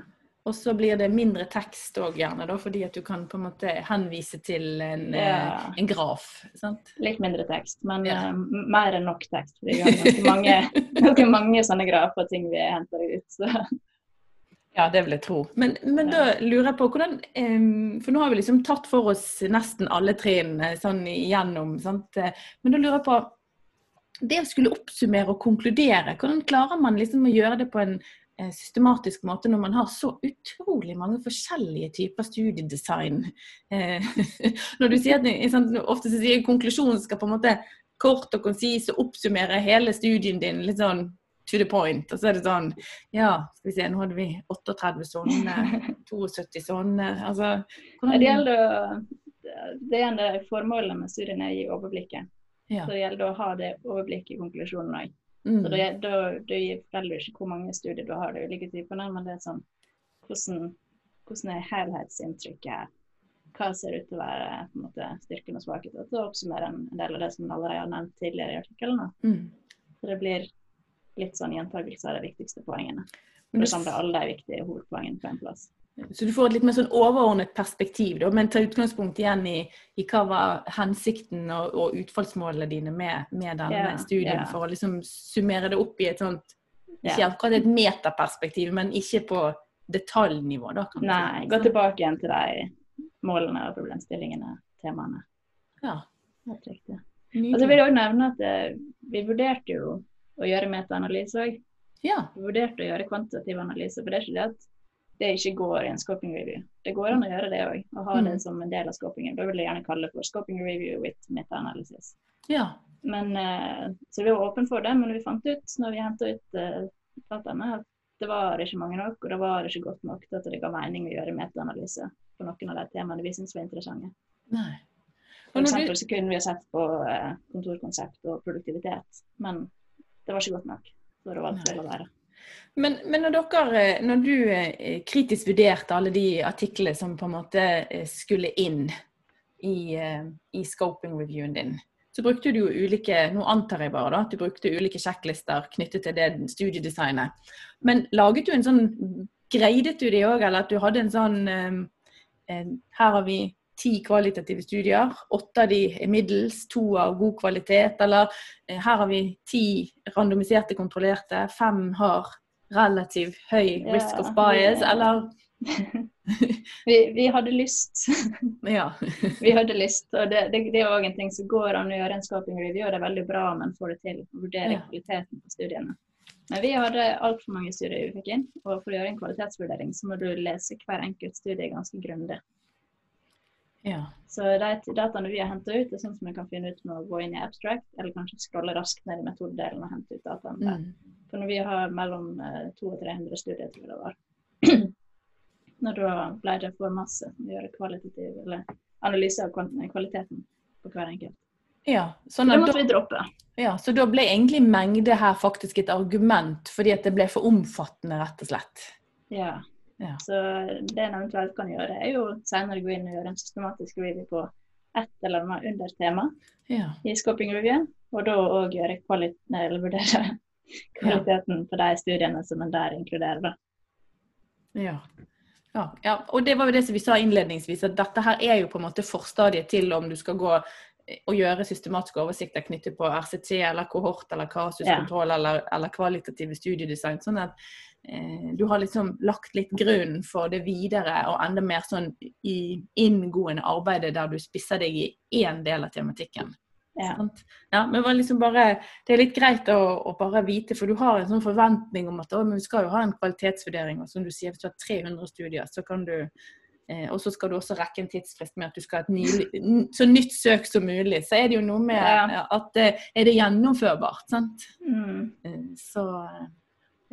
S1: Og så blir det mindre tekst òg, gjerne, da, fordi at du kan på en måte henvise til en,
S2: Ja.
S1: en graf. sant?
S2: Litt mindre tekst, men
S1: Ja.
S2: uh, mer enn nok tekst. Fordi vi har ganske mange, ganske mange sånne grafer og ting vi henter ut. Så.
S1: Ja, det vil jeg tro. Men, men da lurer jeg på hvordan For nå har vi liksom tatt for oss nesten alle trinn eh, sånn igjennom. sant? Men da lurer jeg på Det å skulle oppsummere og konkludere, hvordan klarer man liksom å gjøre det på en eh, systematisk måte når man har så utrolig mange forskjellige typer studiedesign? Eh, Når du sier at sant, Ofte så sier konklusjonen skal på en måte kort og konsis og oppsummere hele studien din litt sånn to the point. Og så er det sånn Ja, skal vi se, nå hadde vi 38 sånne, 72 sånne. Altså,
S2: Det gjelder å det er en av formålene med studiene er å gi overblikket.
S1: Ja.
S2: Så det gjelder å ha det overblikket i konklusjonen òg.
S1: Mm.
S2: Så det, da, da forteller du ikke hvor mange studier du har, de ulike typene, men det er sånn hvordan, hvordan er helhetsinntrykket her? Hva ser ut til å være på en måte, styrken og svakheten? Og så oppsummerer en del av det som allerede har nevnt tidligere i artikkelen.
S1: Mm.
S2: Så det blir litt sånn gjentakelse av de viktigste poengene.
S1: Men
S2: For å samle alle de viktige hovedpoengene på en plass.
S1: Så du får et litt mer sånn overordnet perspektiv, da, men ta utgangspunkt igjen i, i hva var hensikten og, og utfallsmålene dine med, med denne
S2: yeah,
S1: studien,
S2: yeah.
S1: for å liksom summere det opp i et sånt Ikke
S2: yeah.
S1: akkurat et metaperspektiv, men ikke på detaljnivå, da. kan.
S2: Nei, gå tilbake igjen til de målene og problemstillingene, temaene.
S1: Ja,
S2: Helt riktig. Og så vil jeg også nevne at eh, vi vurderte jo å gjøre metaanalyse òg.
S1: Ja.
S2: Vurderte å gjøre kvantitativ analyse, for det er ikke det at det ikke går i en scoping review. Det går an å gjøre det òg, og ha det
S1: Mm.
S2: som en del av scopingen. Da vil jeg gjerne kalle det for scoping review with meta-analysis.
S1: ja.
S2: Men, eh, så vi var åpne for det, men vi fant ut når vi henta ut eh, dataene, at det var ikke mange nok, og det var ikke godt nok til at det ga mening å gjøre metaanalyse på noen av de temaene vi syntes var interessante.
S1: Nei.
S2: For eksempel så kunne vi ha sett på eh, kontorkonsept og produktivitet, men det var ikke godt nok. Så å være.
S1: men, men når, dere, når du eh, kritisk vurderte alle de artiklene som på en måte eh, skulle inn i, eh, i scoping-reviewen din, så brukte du jo ulike Nå antar jeg bare da, at du brukte ulike sjekklister knyttet til det studiedesignet. Men laget du en sånn Greidet du det òg, eller at du hadde en sånn eh, eh, Her har vi ti kvalitative studier. Åtte av de er middels, to av god kvalitet. Eller eh, her har vi ti randomiserte kontrollerte, fem har relativt høy
S2: Ja,
S1: risk of bias, eller
S2: Vi, vi hadde lyst.
S1: Ja.
S2: vi hadde lyst. Og det, det, det er òg en ting som går an å gjøre en scoping review, og det er veldig bra om en får det til. Å vurdere
S1: Ja.
S2: kvaliteten på studiene. Men vi hadde altfor mange studier vi fikk inn, og for å gjøre en kvalitetsvurdering så må du lese hver enkelt studie ganske grundig.
S1: Ja.
S2: Så de dataene vi har henta ut, er sånn som vi kan finne ut med å gå inn i abstract, eller kanskje scrolle raskt ned i metodedelen og hente ut dataene.
S1: Mm.
S2: For når vi har mellom eh, 200 og 300 studier, tror jeg det var, når da ble det for masse å gjøre kvalitativ eller analyse av kvaliteten på hver enkelt.
S1: ja. Sånn
S2: det måtte
S1: da,
S2: vi droppe.
S1: ja, så da ble egentlig mengde her faktisk et argument, fordi at det ble for omfattende, rett og slett.
S2: Ja.
S1: Ja.
S2: Så det en eventuelt kan gjøre, er jo senere gå inn og gjøre en systematisk review på ett eller annet undertema
S1: Ja.
S2: i scoping review, og da òg gjøre kvalit eller vurdere kvaliteten på de studiene som en der inkluderer.
S1: Ja, ja, og det var jo det som vi sa innledningsvis, at dette her er jo på en måte forstadiet til om du skal gå og gjøre systematiske oversikter knyttet på RCT eller kohort eller kasuskontroll eller, eller kvalitative studiedesign. Sånn at eh, du har liksom lagt litt grunn for det videre og enda mer sånn i inngående arbeidet der du spisser deg i én del av tematikken.
S2: Ja.
S1: Ja, men liksom bare, det er litt greit å, å bare vite, for du har en sånn forventning om at å, men vi skal jo ha en kvalitetsvurdering. Og som du sier, hvis du har 300 studier, så kan du Og så skal du også rekke en tidsfrist med at du skal ha et nylig, så nytt søk som mulig. Så er det jo noe med
S2: Ja.
S1: at eh, er det gjennomførbart, sant.
S2: Mm.
S1: Eh, Så eh,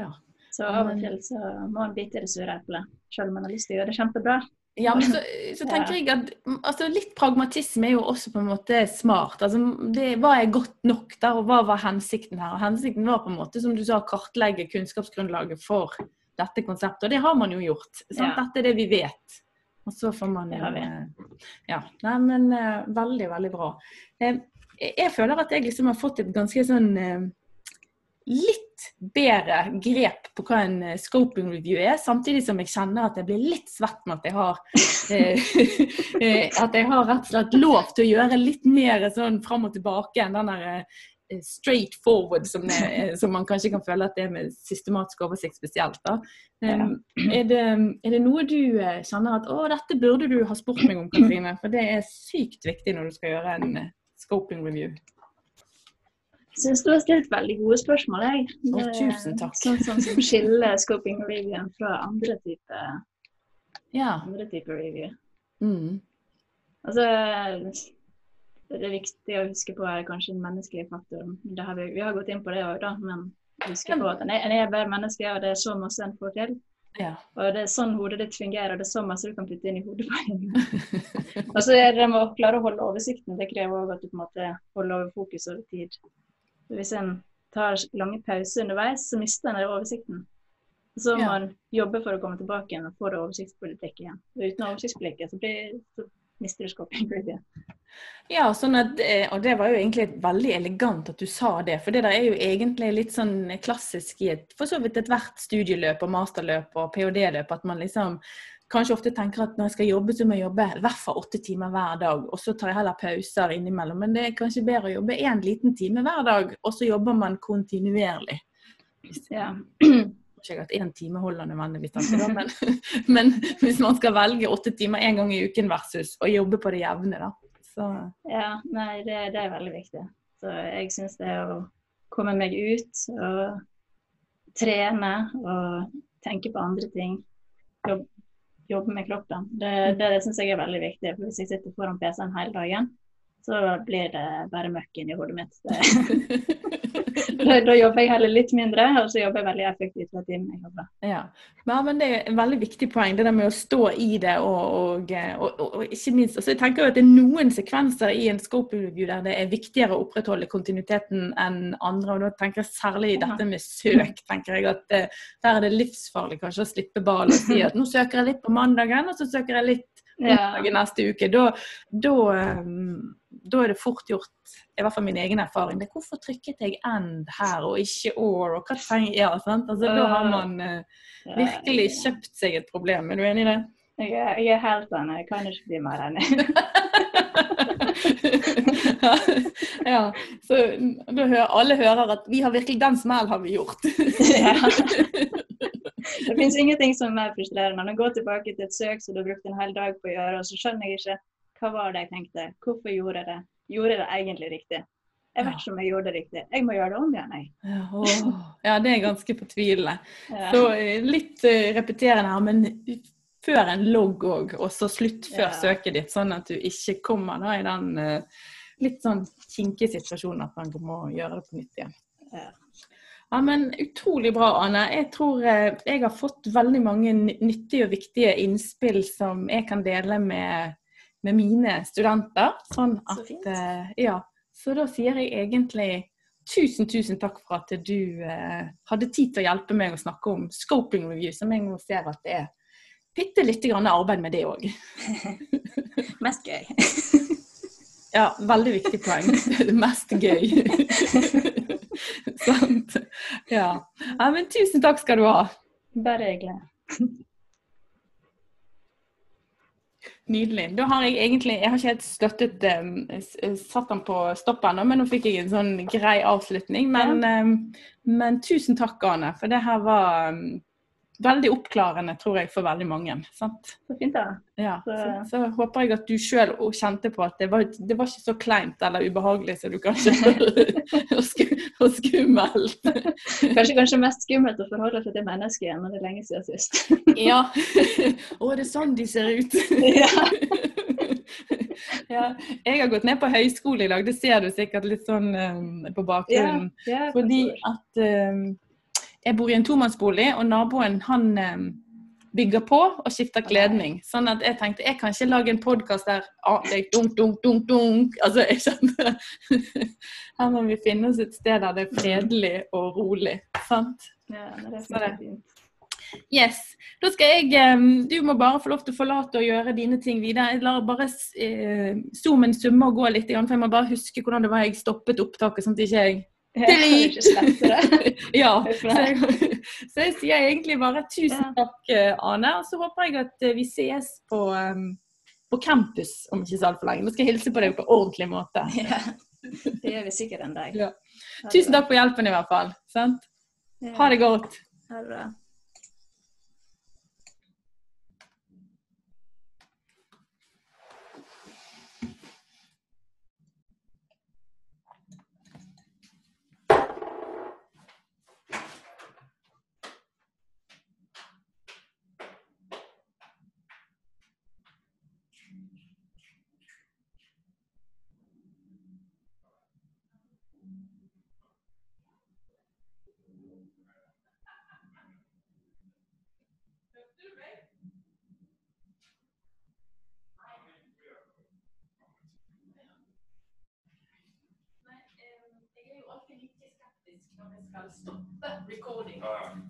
S1: ja.
S2: Så av og til så må en bite i det sure eplet, selv om en har lyst til å gjøre det kjempebra.
S1: Ja, men så, så tenker jeg at mm, altså, litt pragmatisme er jo også på en måte smart. Altså, det, hva er godt nok der, og hva var hensikten her? Og hensikten var på en måte, som du sa, kartlegge kunnskapsgrunnlaget for dette konseptet. Og det har man jo gjort.
S2: Ja.
S1: Dette er det vi vet. Og så får man
S2: vi.
S1: eh, Ja. Nei, men eh, veldig, veldig bra. Eh, jeg føler at jeg liksom har fått et ganske sånn litt bedre grep på hva en scoping review er, samtidig som jeg kjenner at jeg blir litt svett med at jeg har At jeg har rett og slett lov til å gjøre litt mer sånn fram og tilbake enn den der straight forward som, det, eh, som man kanskje kan føle at det er med systematisk oversikt spesielt. da. Er, det, er det noe du eh, kjenner at å, dette burde du ha spurt meg om, Katrine? For det er sykt viktig når du skal gjøre en eh, scoping review.
S2: Jeg Syns du har stilt veldig gode spørsmål, jeg.
S1: Å, tusen takk.
S2: Sånn, sånn som skiller scoping reviewen fra andre typer
S1: Ja.
S2: andre type review.
S1: Mm.
S2: Altså, det er viktig å huske på er kanskje den menneskelige faktoren. Det har vi, vi har gått inn på det òg, da. Men huske på at en er, en er bare menneske, og det er så masse en får til.
S1: ja.
S2: Og det er sånn hodet ditt fungerer, og det er så masse du kan putte inn i hodet på en. Og så er det med å klare å holde oversikten. Det krever òg at du på en måte holder over fokus over tid. Hvis en tar lange pauser underveis, så mister en oversikten. Så må
S1: Ja.
S2: man jobbe for å komme tilbake igjen og få det oversiktspolitikk igjen. Og uten oversiktspolitikk så, blir, så
S1: Ja, sånn at, eh, og det var jo egentlig veldig elegant at du sa det. For det der er jo egentlig litt sånn klassisk i et, for så vidt ethvert studieløp og masterløp og ph.d.-løp, at man liksom kanskje ofte tenker at når jeg skal jobbe, så må jeg jobbe i hvert fall åtte timer hver dag. Og så tar jeg heller pauser innimellom. Men det er kanskje bedre å jobbe én liten time hver dag, og så jobber man kontinuerlig.
S2: Ja.
S1: Ikke at én time holder nødvendigvis, alltid, men, men hvis man skal velge åtte timer én gang i uken versus å jobbe på det jevne, da. Så
S2: Ja, nei, det, det er veldig viktig. Så jeg syns det å komme meg ut og trene og tenke på andre ting, jobb, jobbe med kroppen, det, det, det syns jeg er veldig viktig. For hvis jeg sitter foran PC-en hele dagen, så blir det bare møkk inni hodet mitt. Da, da jobber jeg heller litt mindre, og så jobber jeg veldig effektivt de timene jeg jobber.
S1: Ja. Men, men det er et veldig viktig poeng, det der med å stå i det og, og, og, og, og ikke minst altså Jeg tenker jo at det er noen sekvenser i en scope review der det er viktigere å opprettholde kontinuiteten enn andre. og Da tenker jeg særlig i dette med søk. tenker jeg at eh, Der er det livsfarlig kanskje å slippe ballen og si at nå søker jeg litt på mandagen, og så søker jeg litt på mandagen neste uke. Da, da, um, da er det fort gjort, i hvert fall min egen erfaring, det er hvorfor trykket jeg end her og ikke or, og hva trenger jeg? Sant? Altså, da har man uh, virkelig kjøpt seg et problem. Er du enig i det?
S2: Jeg er, jeg er helt enig. Jeg kan ikke bli mer enig.
S1: ja, så hører alle hører at vi har virkelig den smell har vi gjort.
S2: Ja. Det finnes ingenting som er mer frustrerende enn å gå tilbake til et søk som du har brukt en hel dag på å gjøre, og så skjønner jeg ikke hva var det jeg tenkte. Hvorfor gjorde jeg det? Gjorde jeg det egentlig riktig? Jeg vet ikke om jeg gjorde det riktig. Jeg må gjøre det om igjen, jeg.
S1: Ja, det er ganske fortvilende.
S2: Ja.
S1: Så eh, litt eh, repeterende her, men før en logg òg, og så slutt før
S2: Ja.
S1: søket ditt, sånn at du ikke kommer da i den eh, litt sånn kinkige situasjonen at man må gjøre det på nytt igjen.
S2: Ja.
S1: Ja, men Utrolig bra, Anne. Jeg tror jeg har fått veldig mange nyttige og viktige innspill som jeg kan dele med, med mine studenter. Sånn
S2: Så
S1: at,
S2: fint.
S1: eh, ja. Så da sier jeg egentlig tusen, tusen takk for at du eh, hadde tid til å hjelpe meg å snakke om scoping review, som jeg nå ser at det er bitte lite grann arbeid med det òg.
S2: Mest gøy.
S1: Ja, veldig viktig poeng. Mest gøy. Sant. Ja. ja. Men tusen takk skal du ha.
S2: Bare hyggelig.
S1: Nydelig. Da har jeg egentlig Jeg har ikke helt støttet um, Satt den på stopp ennå, men nå fikk jeg en sånn grei avslutning. Men, um, men tusen takk, Ane, for det her var um, veldig oppklarende, tror jeg, for veldig mange. Sant?
S2: Så fint, da.
S1: Ja.
S2: Så-
S1: Så, håper jeg at du sjøl kjente på at det var, det var ikke så kleint eller ubehagelig som du kanskje og, sku, og skummelt.
S2: Kanskje, kanskje mest skummelt å forholde seg til mennesket igjen når det er lenge siden sist.
S1: Ja. Å, det er sånn de ser ut.
S2: Ja.
S1: ja. Jeg har gått ned på høyskole i dag, det ser du sikkert litt sånn um, på bakgrunnen.
S2: ja,
S1: Fordi at um, jeg bor i en tomannsbolig, og naboen han um, bygger på og skifter kledning. Sånn at jeg tenkte jeg kan ikke lage en podkast der ah, det er dunk, dunk, dunk, dunk. Altså, jeg skjønner Her må vi finne oss et sted der det er fredelig og rolig. Sant?
S2: Ja, det er
S1: Så det-. Yes. Da skal jeg eh, Du må bare få lov til å forlate og gjøre dine ting videre. Jeg lar bare eh, zoomen summe og gå litt, for jeg må bare huske hvordan det var jeg stoppet opptaket, sånn at ikke jeg
S2: Ikke.
S1: Ja. Så jeg, så jeg sier egentlig bare tusen takk, eh, Ane. Og så håper jeg at eh, vi ses på, eh, på campus om ikke så altfor lenge. Nå skal jeg hilse på deg på ordentlig måte.
S2: Ja. Det gjør vi sikkert en dag.
S1: Ja. Tusen takk for hjelpen i hvert fall. Sant? Ha det godt.
S2: Ha det bra.
S1: Når jeg skal stoppe recording.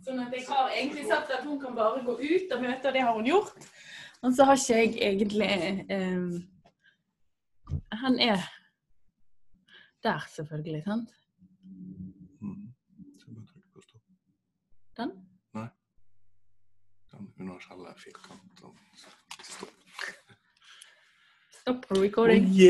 S1: Sånn at jeg har egentlig sagt at hun kan bare gå ut og møte, og det har hun gjort. Og så har ikke jeg egentlig eh, Han er der, selvfølgelig. sant?
S3: Mm. Så bare trykk på stopp.
S1: Den?
S3: Den universelle firkanten. Stopp.
S1: Stopp recording.
S3: Oh, yeah.